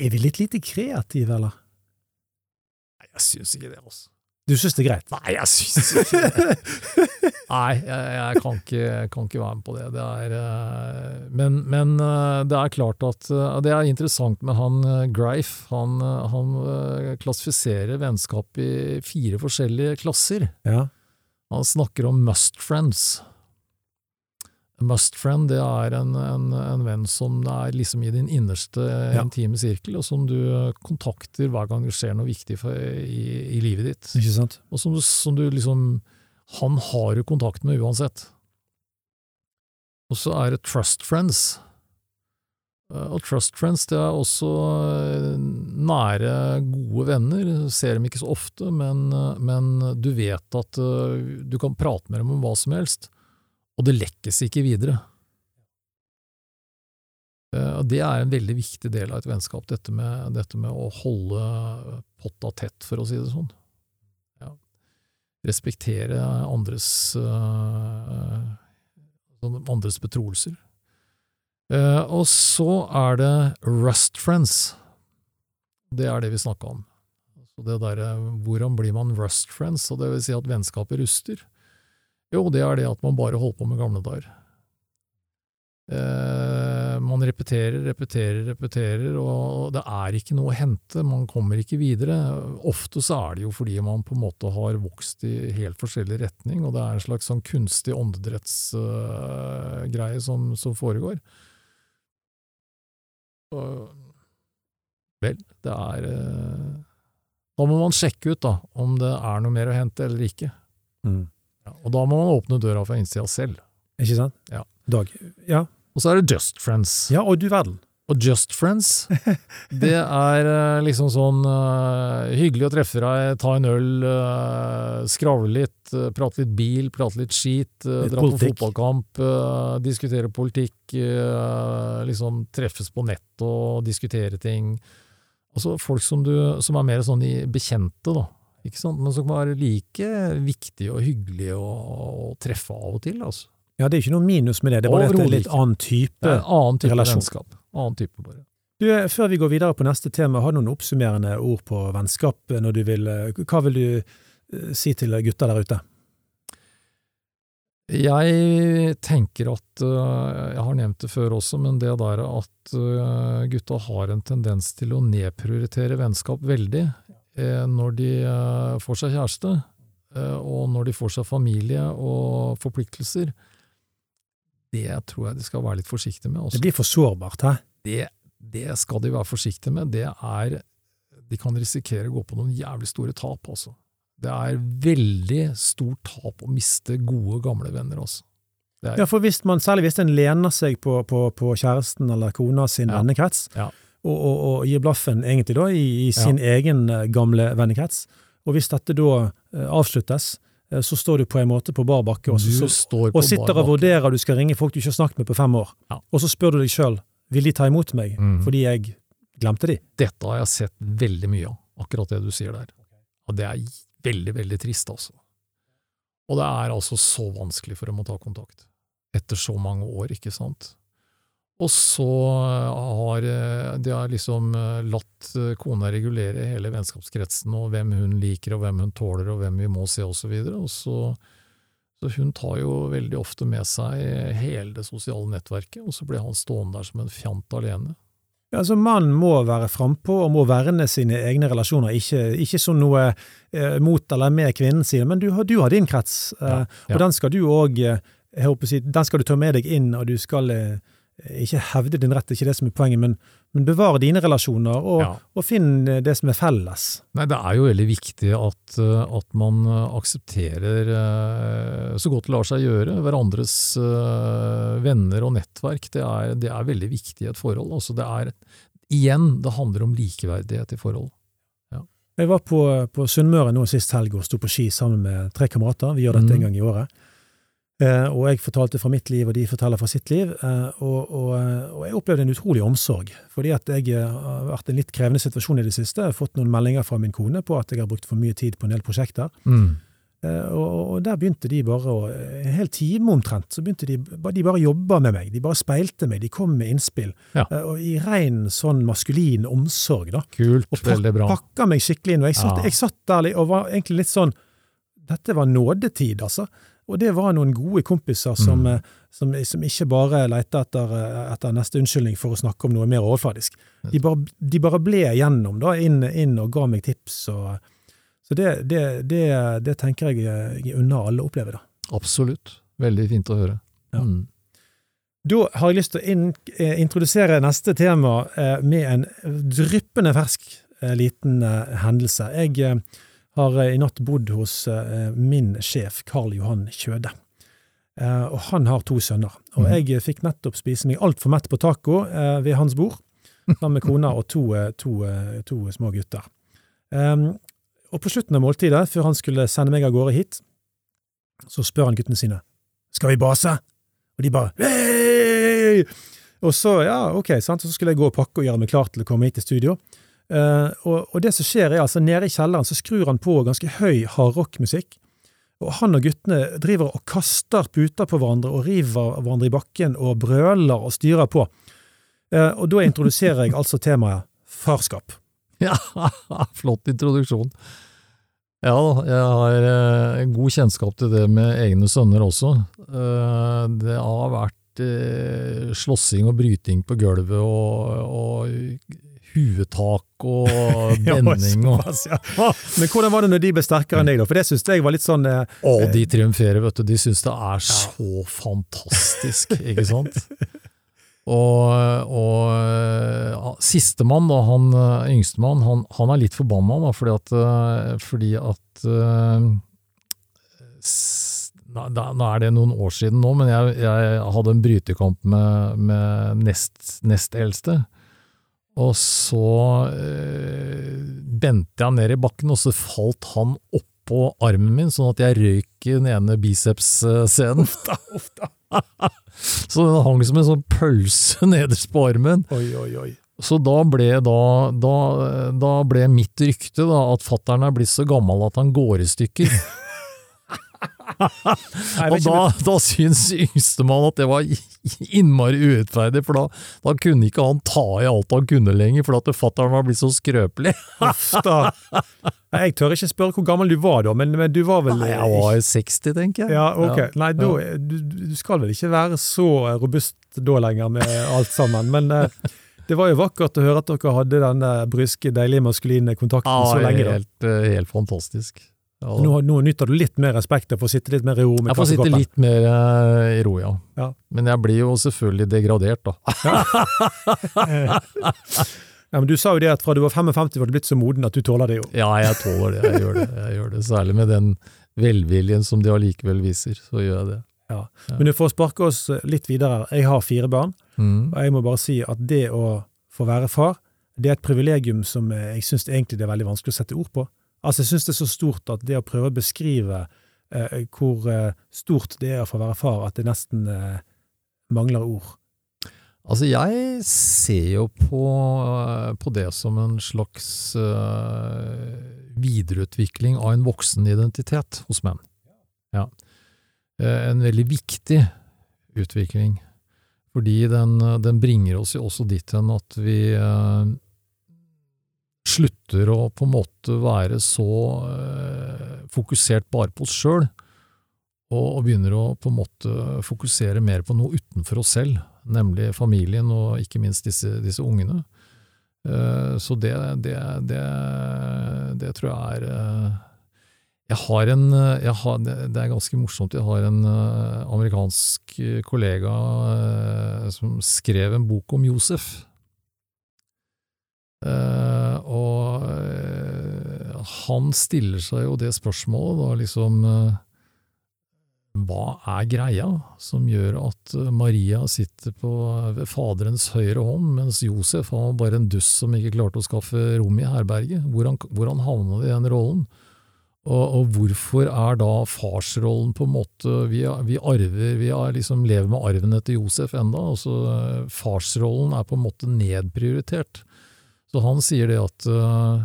Er vi litt lite kreative, eller? Nei, jeg syns ikke det, altså. Du syns det er greit? Nei, jeg syns ikke det. Nei, jeg, jeg kan, ikke, kan ikke være med på det. det er, eh, men, men eh, det er klart at eh, Det er interessant med han Greif. Han, han klassifiserer vennskap i fire forskjellige klasser. Ja. Han snakker om must friends. Must friend det er en, en, en venn som er liksom i din innerste Ja. intime sirkel, og som du kontakter hver gang det skjer noe viktig for, i, i livet ditt Ikke sant? og som som du liksom Han har du kontakt med uansett. Og så er det trust friends. Og trust friends, det er også eh, nære, gode venner. Ser dem ikke så ofte, men, men du vet at eh, du kan prate med dem om hva som helst, og det lekkes ikke videre. Eh, og Det er en veldig viktig del av et vennskap, dette med, dette med å holde potta tett, for å si det sånn. Ja. Respektere andres, eh, sånn andres betroelser. Eh, og så er det rust friends. Det er det vi snakka om. Så det der, hvordan blir man rust friends, og det vil si at vennskapet ruster? Jo, det er det at man bare holder på med gamle dager. Eh, man repeterer, repeterer, repeterer, og det er ikke noe å hente, man kommer ikke videre. Ofte så er det jo fordi man på en måte har vokst i helt forskjellig retning, og det er en slags sånn kunstig åndedrettsgreie som, som foregår. Og, vel, det er eh, Da må man sjekke ut da, om det er noe mer å hente eller ikke. Mm. Ja, og da må man åpne døra fra innsida selv. Ikke sant? Ja. Dag. Ja. Og så er det Just Friends. ja, og du verden. Og Just Friends, det er eh, liksom sånn uh, hyggelig å treffe deg, ta en øl, uh, skravle litt, uh, prate litt bil, prate litt skit, uh, Litt dra på fotballkamp, diskutere politikk, liksom treffes på nett og diskutere ting. Altså folk som, du, som er mer sånn i bekjente, da. Ikke sant? Men som være like viktig og hyggelig å, å treffe av og til. Altså. Ja, det er ikke noe minus med det, det er bare at det er litt annen type. en annen type relasjon. vennskap. Annen type bare. Du, eh, Før vi går videre på neste tema, har du noen oppsummerende ord på vennskap? eh, Når du vil, eh, hva vil du si til gutta der ute? Jeg tenker at Jeg har nevnt det før også, men det der at gutta har en tendens til å nedprioritere vennskap veldig når de øh, får seg kjæreste, eh, og når de får seg familie og forpliktelser. Det tror jeg de skal være litt forsiktige med. Det blir for sårbart, hæ? Det, det skal de være forsiktige med. Det er De kan risikere å gå på noen jævlig store tap, altså. Det er veldig stort tap å miste gode, gamle venner, altså. Er, Ja, for hvis man, Særlig hvis en lener seg på, på, på kjæresten eller kona sin Ja. vennekrets, Ja. Og, og, og gir blaffen egentlig da i, i sin egen eh, gamle vennekrets, og hvis dette da eh, avsluttes, eh, så står du på en måte på bar bakke og, og sitter og vurderer du skal ringe folk du ikke har snakket med på fem år, Ja. og så spør du deg sjøl vil de ta imot meg mm. fordi jeg glemte de. Dette har jeg sett veldig mye av, akkurat det du sier der. Og det er veldig, veldig trist, altså. Og det er altså så vanskelig for dem å ta kontakt. Etter så mange år, ikke sant. Og så har eh, de har liksom eh, latt eh, kona regulere hele vennskapskretsen, og hvem hun liker, og hvem hun tåler, og hvem vi må se, videre. Og så, så hun tar jo veldig ofte med seg hele det sosiale nettverket, og så blir han stående der som en fjant alene. Ja, altså Mannen må være frampå og må verne sine egne relasjoner, ikke, ikke som noe eh, mot eller med kvinnen sin, men du har, du har din krets, eh, Ja, ja. og den skal du òg eh, si, Den skal du ta med deg inn, og du skal eh, ikke hevde din rett, det er ikke det som er poenget, men, men bevare dine relasjoner, og, Ja. og finn eh, det som er felles. Nei, det er jo veldig viktig at, eh, at man eh, aksepterer, så godt det lar seg gjøre, hverandres venner og nettverk. Det er, det er veldig viktig i et forhold. Altså det er, igjen, det handler om likeverdighet i forhold. Jeg var på, på Sunnmøre nå sist helg og sto på ski sammen med tre kamerater. Vi gjør dette mm. en gang i året. Eh, og jeg fortalte fra mitt liv, og de forteller fra sitt liv. Eh, og, og, eh, og jeg opplevde en utrolig omsorg. Fordi at jeg har vært i en litt krevende situasjon i det siste. Jeg har fått noen meldinger fra min kone på at jeg har brukt for mye tid på en del prosjekter. Mm. og, og der begynte de bare å En hel time omtrent, så begynte de De bare jobba med meg. De bare speilte meg. De kom med innspill. Ja. Og I ren sånn maskulin omsorg, da Kult, og pak veldig bra. pakka meg skikkelig inn. Og jeg satt, Ja. jeg satt der og var egentlig litt sånn Dette var nådetid, altså. Og det var noen gode kompiser som, Mm. eh, som, som ikke bare lette etter, eh, etter neste unnskyldning for å snakke om noe mer overfladisk. De bare, de bare ble igjennom da, inn, inn og ga meg tips. Og, så det, det, det, det tenker jeg eh, jeg unner alle å oppleve. da. Absolutt. Veldig fint å høre. Ja. Mm. Da har jeg lyst til å eh, introdusere neste tema eh, med en dryppende fersk eh, liten eh, hendelse. Jeg har eh, i natt bodd hos eh, min sjef, Karl Johan Kjøde. Eh, og han har to sønner. Og Mhm. jeg fikk nettopp spise meg altfor mett på taco ved hans bord, sammen med kona og to, to, to små gutter. Um, og på slutten av måltidet, før han skulle sende meg av gårde hit, så spør han guttene sine skal vi base? Og de bare hei! Og så, ja, ok, sant? så skulle jeg gå og pakke og gjøre meg klar til å komme hit til studio. Eh, og, og det som skjer er altså, nede i kjelleren så skrur han på ganske høy hardrockmusikk, og han og guttene driver og kaster puter på hverandre og river hverandre i bakken og brøler og styrer på. Eh, og da introduserer jeg altså temaet farskap. Ja, flott introduksjon. Ja jeg har eh, god kjennskap til det med egne sønner også. Det har vært eh, slåssing og bryting på gulvet og, og huetak og benning og ja. Men hvordan var det når de ble sterkere enn deg, da? For det syns jeg var litt sånn eh, Å, de triumferer, vet du. De syns det er så fantastisk, ikke sant? Og, og ja, sistemann, da, han eh, yngstemann, han, han er litt forbanna, da, fordi at, eh, fordi at eh, nå er det noen år siden nå, men jeg, jeg hadde en brytekamp med, med nest, nest eldste. Og så øh, bente jeg ned i bakken, og så falt han oppå armen min, sånn at jeg røyk i den ene biceps-scenen. så den hang som en sånn pølse nederst på armen. Oi, oi, oi. Så da ble, da, da, da ble mitt rykte da, at fattern er blitt så gammel at han går i stykker. Og da, da syns yngstemann at det var innmari urettferdig, for da, da kunne ikke han ta i alt han kunne lenger, for at fattern var blitt så skrøpelig. Nei, Jeg tør ikke spørre hvor gammel du var da, men, men du var vel Nei, jeg var 60, tenker jeg. Ja, ok. Ja. Nei, da, du, du skal vel ikke være så robust da lenger med alt sammen, men eh, det var jo vakkert å høre at dere hadde den eh, bryske, deilige, maskuline kontakten Ja, så lenge. da. helt, eh, helt fantastisk. Ja, Nå, nå nytter du litt mer respekt og får sitte litt mer i ro med jeg får sitte litt mer eh, i ro, ja. Ja. Men jeg blir jo selvfølgelig degradert, da. Ja, men Du sa jo det at fra du var 55 var du blitt så moden at du tåler det jo. Ja, jeg tåler det. Jeg gjør det. Jeg gjør det. Særlig med den velviljen som de allikevel viser, så gjør jeg det. Ja. Men du får sparke oss litt videre. Jeg har fire barn, Mm. og jeg må bare si at det å få være far, det er et privilegium som eh, jeg syns egentlig det er veldig vanskelig å sette ord på. Altså, Jeg syns det er så stort at det å prøve å beskrive eh, hvor eh, stort det er å få være far, at det nesten eh, mangler ord. Altså, jeg ser jo på, på det som en slags eh, videreutvikling av en voksenidentitet hos menn. Ja. Eh, en veldig viktig utvikling, fordi den, den bringer oss jo også dit hen at vi eh, slutter å på en måte være så eh, fokusert bare på oss sjøl, og, og begynner å på en måte fokusere mer på noe utenfor oss selv, nemlig familien og ikke minst disse, disse ungene. Eh, så det, det, det, det tror jeg er eh, Jeg har en jeg har, det, er ganske morsomt, jeg har en eh, amerikansk kollega eh, som skrev en bok om Josef. Eh, og uh, han stiller seg jo det spørsmålet, da, liksom uh, Hva er greia som gjør at Maria sitter på Faderens høyre hånd, mens Josef han var bare en duss som ikke klarte å skaffe rom i herberget? Hvordan, hvordan havna i den rollen? Og, og hvorfor er da farsrollen på en måte Vi, vi arver, vi er, liksom lever med arven etter Josef enda, altså farsrollen er på en måte nedprioritert. Så han sier det at øh,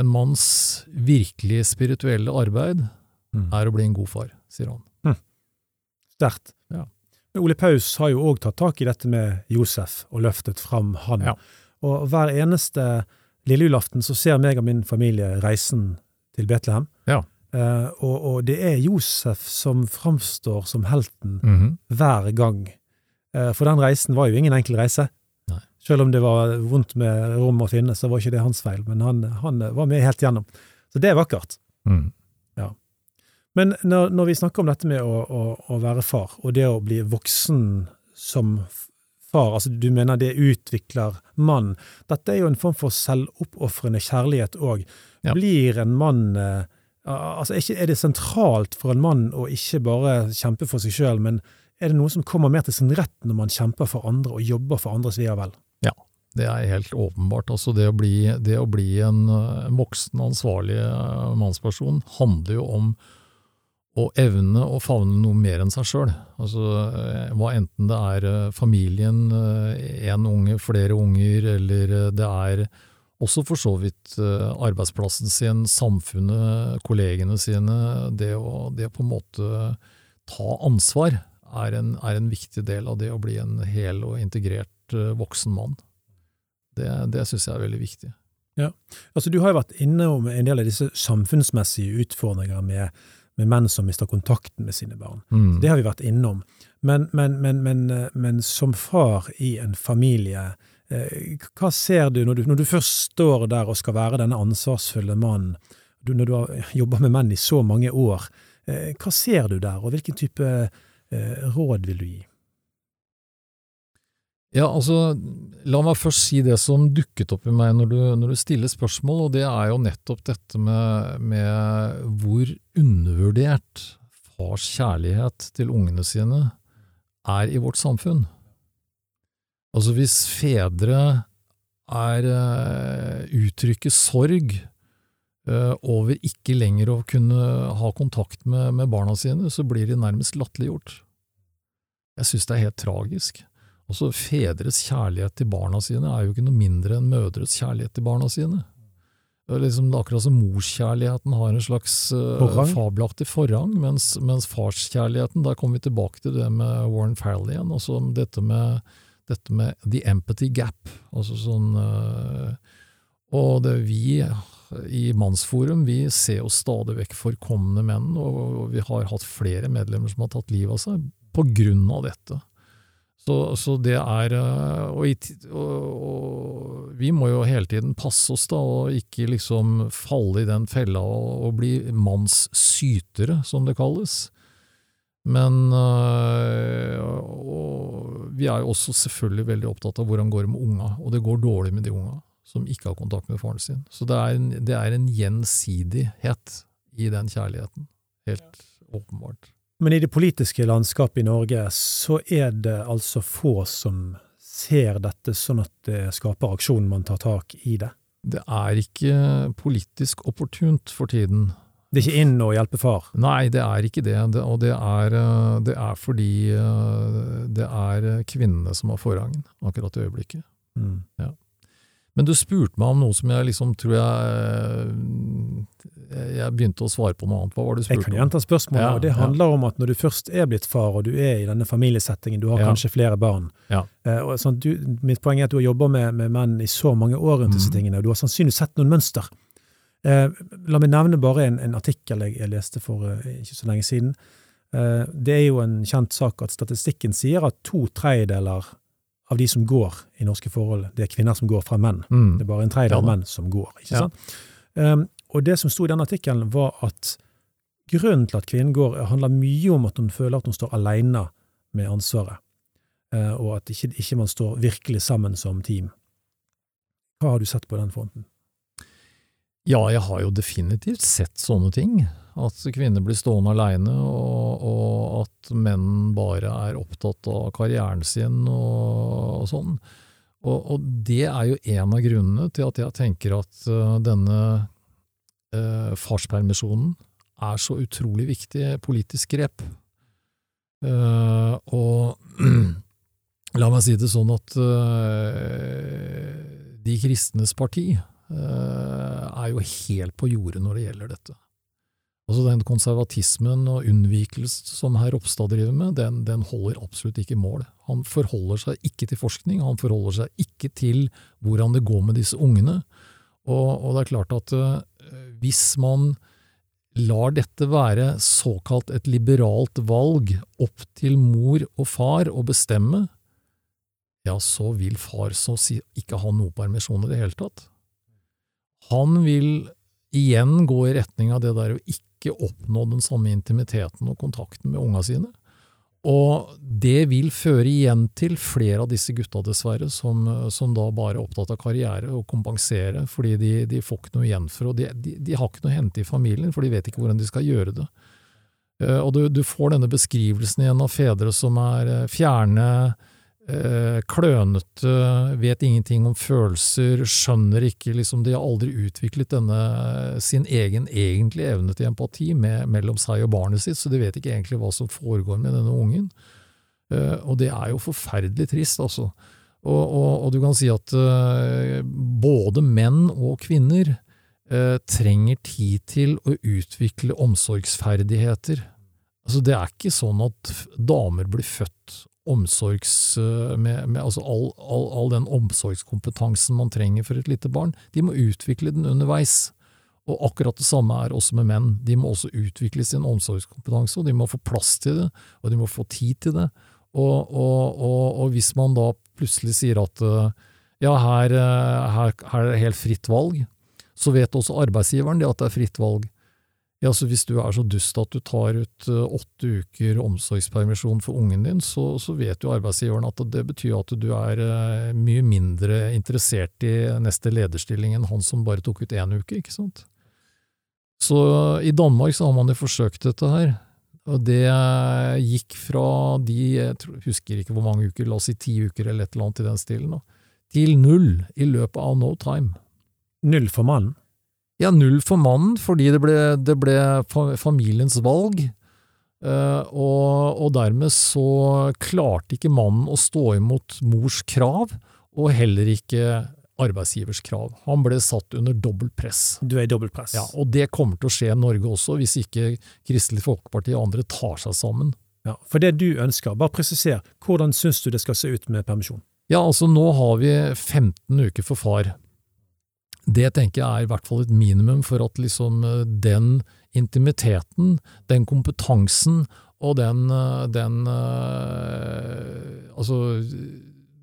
en manns virkelig spirituelle arbeid er å bli en god far, sier han. Sterkt. Ja. Men Ole Paus har jo òg tatt tak i dette med Josef og løftet fram han. Ja. Og hver eneste lille julaften så ser meg og min familie reisen til Betlehem. Ja. Uh, og, og det er Josef som framstår som helten Mhm. hver gang. Uh, for den reisen var jo ingen enkel reise. Selv om det var vondt med rom å finne, så var ikke det hans feil. Men han, han var med helt gjennom. Så det er vakkert. Mhm. Men når, når vi snakker om dette med å, å, å være far, og det å bli voksen som far, altså du mener det utvikler mann, dette er jo en form for selvoppofrende kjærlighet òg. Ja. Blir en mann eh, altså, er det sentralt for en mann å ikke bare kjempe for seg sjøl, men er det noe som kommer mer til sin rett når man kjemper for andre og jobber for andres ve og vel? Det er helt åpenbart. Altså det å bli, det å bli en, en voksen, ansvarlig eh, mannsperson handler jo om å evne å favne noe mer enn seg sjøl. Altså, eh, enten det er eh, familien, én unge, flere unger, eller det er også for så vidt arbeidsplassen sin, samfunnet, kollegene sine. Det å, det å på en måte ta ansvar er en, er en, viktig del av det å bli en hel og integrert voksen mann. Det, det syns jeg er veldig viktig. Ja, altså Du har jo vært innom en del av disse samfunnsmessige utfordringer med, med menn som mister kontakten med sine barn. Mm. Det har vi vært innom. Men, men, men, men, som far i en familie, eh, hva ser du når, du når, du først står der og skal være denne ansvarsfulle mannen, når du har jobba med menn i så mange år, eh, hva ser du der, og hvilken type eh, råd vil du gi? Ja, altså, La meg først si det som dukket opp i meg når du, når du stiller spørsmål, og det er jo nettopp dette med, med, hvor undervurdert fars kjærlighet til ungene sine er i vårt samfunn. Altså, hvis fedre er uh, uttrykker sorg uh, over ikke lenger å kunne ha kontakt med, med barna sine, så blir de nærmest latterliggjort. Jeg synes det er helt tragisk. Altså, Fedres kjærlighet til barna sine er jo ikke noe mindre enn mødres kjærlighet til barna sine. Det er liksom akkurat som morskjærligheten har en slags uh, fabelaktig forrang, mens, mens farskjærligheten Der kommer vi tilbake til det med Warren Farrell igjen. altså dette med, dette med the empathy gap. altså sånn uh, Og det vi i Mannsforum vi ser jo stadig vekk forkomne menn, og, og vi har hatt flere medlemmer som har tatt livet av seg på grunn av dette. Så, så, det er eh, og, og, og, vi må jo hele tiden passe oss da, og ikke liksom falle i den fella og, og bli mannssytere, som det kalles. Men øh, vi er jo også selvfølgelig veldig opptatt av hvordan går det med unga, og det går dårlig med de unga som ikke har kontakt med faren sin. Så det er en, det er en gjensidighet i den kjærligheten. Helt åpenbart. Men i det politiske landskapet i Norge så er det altså få som ser dette sånn at det skaper aksjon, man tar tak i det. Det er ikke politisk opportunt for tiden. Det er ikke inn å hjelpe far? Nei, det er ikke det. det og det er, det er, fordi eh, det er kvinnene som har forrangen akkurat i øyeblikket. Mm. Ja. Men du spurte meg om noe som jeg liksom tror jeg eh, Jeg begynte å svare på noe annet. Hva var det du spurte om? Jeg kan gjenta spørsmålet, ja, og det handler ja. om at når du først er blitt far, og du er i denne familiesettingen, du har ja. kanskje flere barn eh, sånn, du, Mitt poeng er at du har jobba med, med, menn i så mange år rundt disse mm. tingene, og du har sannsynligvis sett noen mønster. Eh, la meg nevne bare en, en artikkel jeg, jeg, leste for uh, ikke så lenge siden. Eh, det er jo en kjent sak at statistikken sier at to tredjedeler av de som går i norske forhold, det er kvinner som går fra menn. Mm. Det er bare en tredjedel av menn som går. ikke sant? Um, og det som sto i den artikkelen, var at grunnen til at kvinnen går, handler mye om at hun føler at hun står alene med ansvaret, uh, og at ikke, ikke man står virkelig sammen som team. Hva har du sett på den fronten? Ja, jeg har jo definitivt sett sånne ting. At kvinner blir stående aleine, og, og, at menn bare er opptatt av karrieren sin og, og sånn. Og, og, det er jo en av grunnene til at jeg tenker at uh, denne uh, farspermisjonen er så utrolig viktig politisk grep. Uh, og la meg si det sånn at De kristnes parti er jo helt på jordet når det gjelder dette. Altså Den konservatismen og unnvikelse som herr Ropstad driver med, den, den, holder absolutt ikke mål. Han forholder seg ikke til forskning, han forholder seg ikke til hvordan det går med disse ungene. Og, og det er klart at uh, hvis man lar dette være såkalt et liberalt valg opp til mor og far å bestemme, ja, så vil far så si ikke ha noe permisjon i det hele tatt. Han vil igjen gå i retning av det der å ikke oppnå den samme intimiteten og kontakten med unga sine. Og det vil føre igjen til flere av disse gutta, dessverre, som, som da bare er opptatt av karriere og kompensere, fordi de, de får ikke noe igjen for det. De, de, de har ikke noe å hente i familien, for de vet ikke hvordan de skal gjøre det. Eh, og du, du får denne beskrivelsen igjen av fedre som er eh, fjerne, klønete, vet ingenting om følelser, skjønner ikke liksom, De har aldri utviklet denne sin egen egentlige evne til empati med, mellom seg og barnet sitt, så de vet ikke egentlig hva som foregår med denne ungen. Og det er jo forferdelig trist, altså. Og, og, og du kan si at både menn og kvinner trenger tid til å utvikle omsorgsferdigheter. Altså, det er ikke sånn at damer blir født omsorgs... Eh, med, med altså all, all, all, den omsorgskompetansen man trenger for et lite barn. De må utvikle den underveis. Og akkurat det samme er også med menn. De må også utvikle sin omsorgskompetanse, og de må få plass til det, og de må få tid til det. Og, og, og, og hvis man da plutselig sier at eh, ja, her, eh, her, her er det helt fritt valg, så vet også arbeidsgiveren det at det er fritt valg. Ja, så Hvis du er så dust at du tar ut eh, åtte uker omsorgspermisjon for ungen din, så, så, vet jo arbeidsgiveren at det betyr at du er eh, mye mindre interessert i neste lederstilling enn han som bare tok ut én uke, ikke sant? Så i Danmark så har man jo forsøkt dette her, og det gikk fra de, jeg husker ikke hvor mange uker, la oss si ti uker eller et eller annet i den stilen, til null i løpet av no time. Null for mannen? Ja, null for mannen, fordi det ble, det ble familiens valg. Uh, og, og, dermed så klarte ikke mannen å stå imot mors krav, og heller ikke arbeidsgivers krav. Han ble satt under dobbelt press. Du er i dobbelt press. Ja, og det kommer til å skje i Norge også, hvis ikke Kristelig Folkeparti og andre tar seg sammen. Ja, For det du ønsker, bare presiser, hvordan syns du det skal se ut med permisjon? Ja, altså nå har vi 15 uker for far. Det tenker jeg er i hvert fall et minimum for at liksom eh, den intimiteten, den kompetansen og den, eh, den eh, Altså,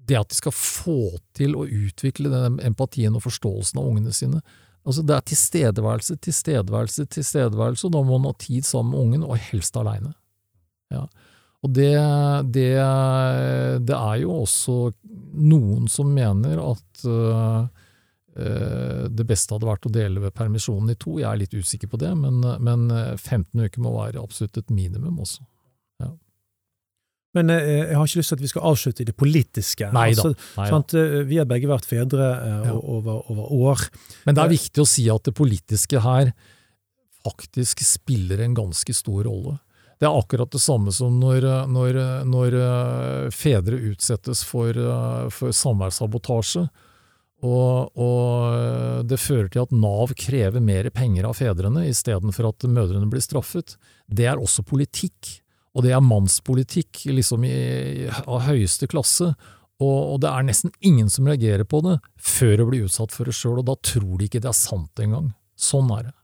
det at de skal få til å utvikle den empatien og forståelsen av ungene sine. Altså, det er tilstedeværelse, tilstedeværelse, tilstedeværelse, og da må man ha tid sammen med ungen, og helst aleine. Ja. Og det, det, det, er jo også noen som mener at uh, det beste hadde vært å dele ved permisjonen i to. Jeg er litt usikker på det, men, men 15 eh, uker må være absolutt et minimum også. Ja. Men eh, jeg har ikke lyst til at vi skal avslutte i det politiske. Nei da. Altså, vi har begge vært fedre ja. over, over, år. Men det er viktig å si at det politiske her faktisk spiller en ganske stor rolle. Det er akkurat det samme som når, når, når fedre utsettes for, for samværssabotasje og, og, det fører til at Nav krever mer penger av fedrene istedenfor at mødrene blir straffet. Det er også politikk, og det er mannspolitikk liksom i, av høyeste klasse. Og, og, det er nesten ingen som reagerer på det før å blir utsatt for det sjøl, og da tror de ikke det er sant engang. Sånn er det.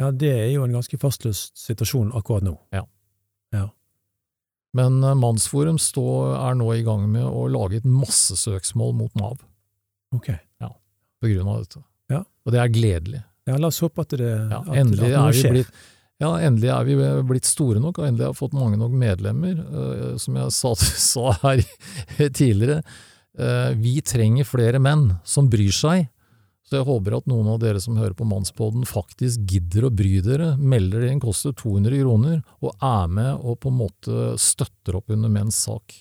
Ja, det er jo en ganske fastløst situasjon akkurat nå. Ja. ja. Men eh, Mannsforum stå, er nå i gang med å lage et massesøksmål mot Nav. Ok. Ja, på grunn av dette. Ja. Og det er gledelig. Ja, la oss håpe at det, ja, endelig, at noe skjer. blitt, ja, endelig er vi blitt store nok, og endelig har vi fått mange nok medlemmer. Uh, som jeg sa, sa her tidligere, uh, vi trenger flere menn som bryr seg. Så jeg håper at noen av dere som hører på Mannspodden faktisk gidder å bry dere, melder det inn, koster 200 kroner, og er med og på en måte støtter opp under menns sak.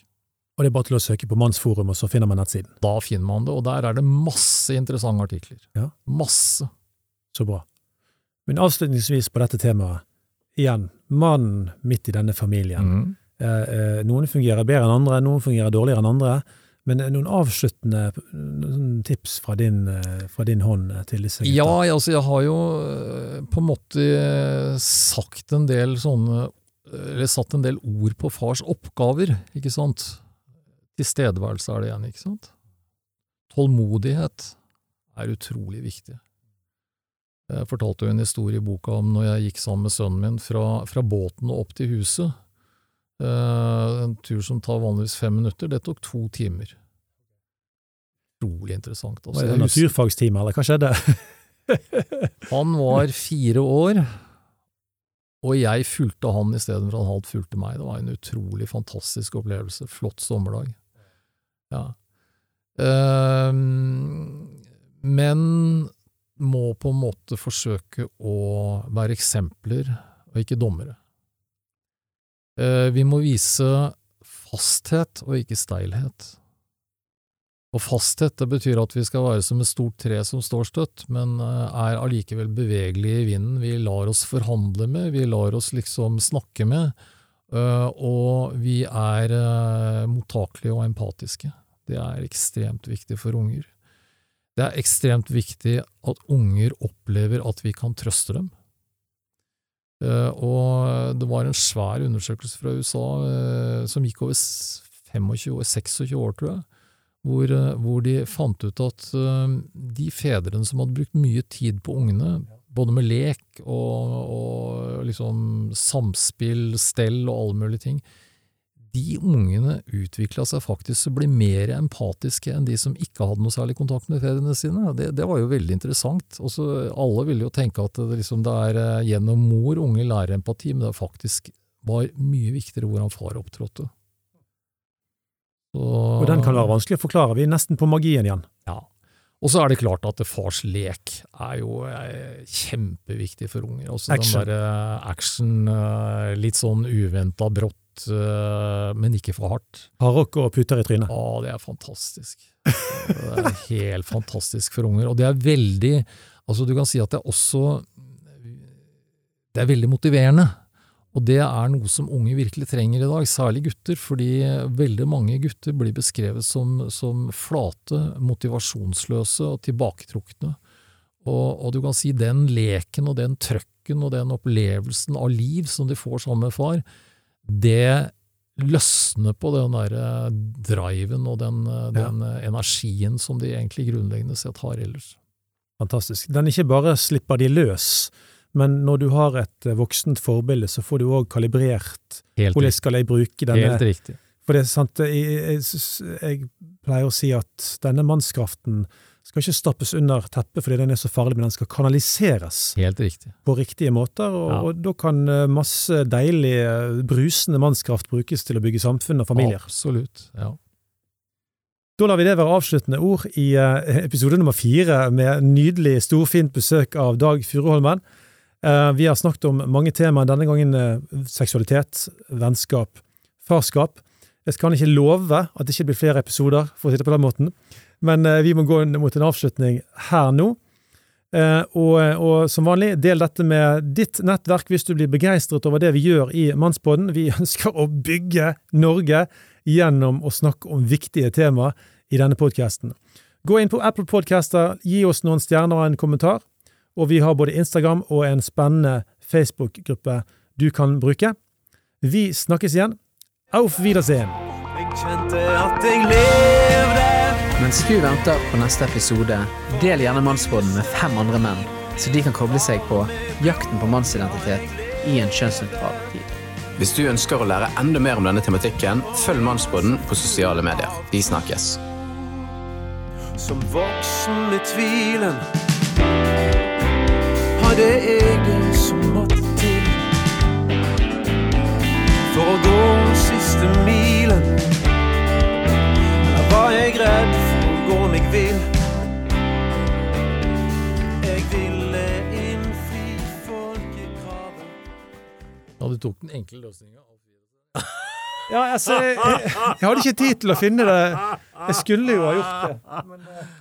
Og det er bare til å søke på Mannsforum, og så finner man nettsiden. Da finner man det, og der er det masse interessante artikler. Ja. Masse. Så bra. Men avslutningsvis på dette temaet, igjen, mannen midt i denne familien. Mm. Eh, eh, noen fungerer bedre enn andre, noen fungerer dårligere enn andre. Men noen avsluttende tips fra din, eh, fra din hånd til disse gutta? Ja, altså jeg har jo eh, på en måte sagt en del sånne Eller satt en del ord på fars oppgaver, ikke sant? Tilstedeværelse er det igjen, ikke sant? Tålmodighet er utrolig viktig. Jeg fortalte jo en historie i boka om når jeg gikk sammen med sønnen min fra, fra båten og opp til huset. Uh, en tur som tar vanligvis fem minutter. Det tok to timer. Utrolig interessant. Altså, var det naturfagstime, eller hva skjedde? han var fire år, og jeg fulgte han istedenfor at han fulgte meg. Det var en utrolig fantastisk opplevelse. Flott sommerdag. Ja. Eh, men må på en måte forsøke å være eksempler, og ikke dommere. Uh, vi må vise fasthet og ikke steilhet. Og fasthet det betyr at vi skal være som et stort tre som står støtt, men eh, er allikevel bevegelige i vinden. Vi lar oss forhandle med, vi lar oss liksom snakke med, eh, og vi er mottakelige og empatiske. Det er ekstremt viktig for unger. Det er ekstremt viktig at unger opplever at vi kan trøste dem. Og det var en svær undersøkelse fra USA som gikk over 25-26 år, tror jeg hvor, eh, hvor, de fant ut at de fedrene som hadde brukt mye tid på ungene, både med lek og, og liksom samspill, stell og alle mulige ting, de ungene utvikla seg faktisk til å bli mer empatiske enn de som ikke hadde noe særlig kontakt med fedrene sine. Det, det var jo veldig interessant. Også, alle ville jo tenke at det, liksom, det er uh, gjennom mor unge lærer empati, men det faktisk var mye viktigere hvordan far opptrådte. Så, og den kan være vanskelig å forklare. Vi er nesten på magien igjen. Ja. Og så er det klart at fars lek er jo eh, kjempeviktig for unger. Også action. Den der, action, eh, litt sånn uventa brått, eh, men ikke for hardt. Hardrock og puter i trynet. Å, det er fantastisk. Det er helt fantastisk for unger. Og det er veldig Altså, du kan si at det er også Det er veldig motiverende. Og det er noe som unge virkelig trenger i dag, særlig gutter, fordi veldig mange gutter blir beskrevet som, som flate, motivasjonsløse og tilbaketrukne. Og, og, du kan si den leken og den trøkken og den opplevelsen av liv som de får sammen med far, det løsner på den der driven og den, den ja. energien som de egentlig grunnleggende sett har ellers. Fantastisk. Den ikke bare slipper de løs, men når du har et eh, voksent forbilde, så får du òg kalibrert Helt hvordan skal jeg bruke denne Helt riktig. For det er sant, jeg, jeg, jeg, pleier å si at denne mannskraften skal ikke stappes under teppet fordi den er så farlig, men den skal kanaliseres Helt riktig. på riktige måter. Og, ja. og da kan eh, masse deilig, eh, brusende mannskraft brukes til å bygge samfunn og familier. Absolutt, ja. Da lar vi det være avsluttende ord i episode nummer fire med nydelig, storfint besøk av Dag Furuholmen. Eh, vi har snakket om mange temaer, denne gangen eh, seksualitet, vennskap, farskap. Jeg kan ikke love at det ikke blir flere episoder, for å si det på den måten, men eh, vi må gå mot en avslutning her nå. Og, og, som vanlig, del dette med ditt nettverk hvis du blir begeistret over det vi gjør i Mannspodden. Vi ønsker å bygge Norge gjennom å snakke om viktige temaer i denne podkasten. Gå inn på Apple Podcaster, gi oss noen stjerner og en kommentar og vi har både Instagram og en spennende Facebook-gruppe du kan bruke. Vi snakkes igjen. Auf Wiedersehen! Jeg kjente at jeg levde. Mens du venter på neste episode, del gjerne Mannsbåten med fem andre menn, så de kan koble seg på jakten på mannsidentitet i en kjønnsnøytral tid. Hvis du ønsker å lære enda mer om denne tematikken, følg Mannsbåten på sosiale medier. Vi snakkes. Som voksen med tvilen hadde jeg det som måtte til for å gå siste milen. da var jeg redd for å gå meg vill? Jeg ville innfri folkekravet. Ja, du tok den enkle løsninga. Ja, altså, jeg, jeg, hadde ikke tid til å finne det. Jeg skulle jo ha gjort det. Men, uh...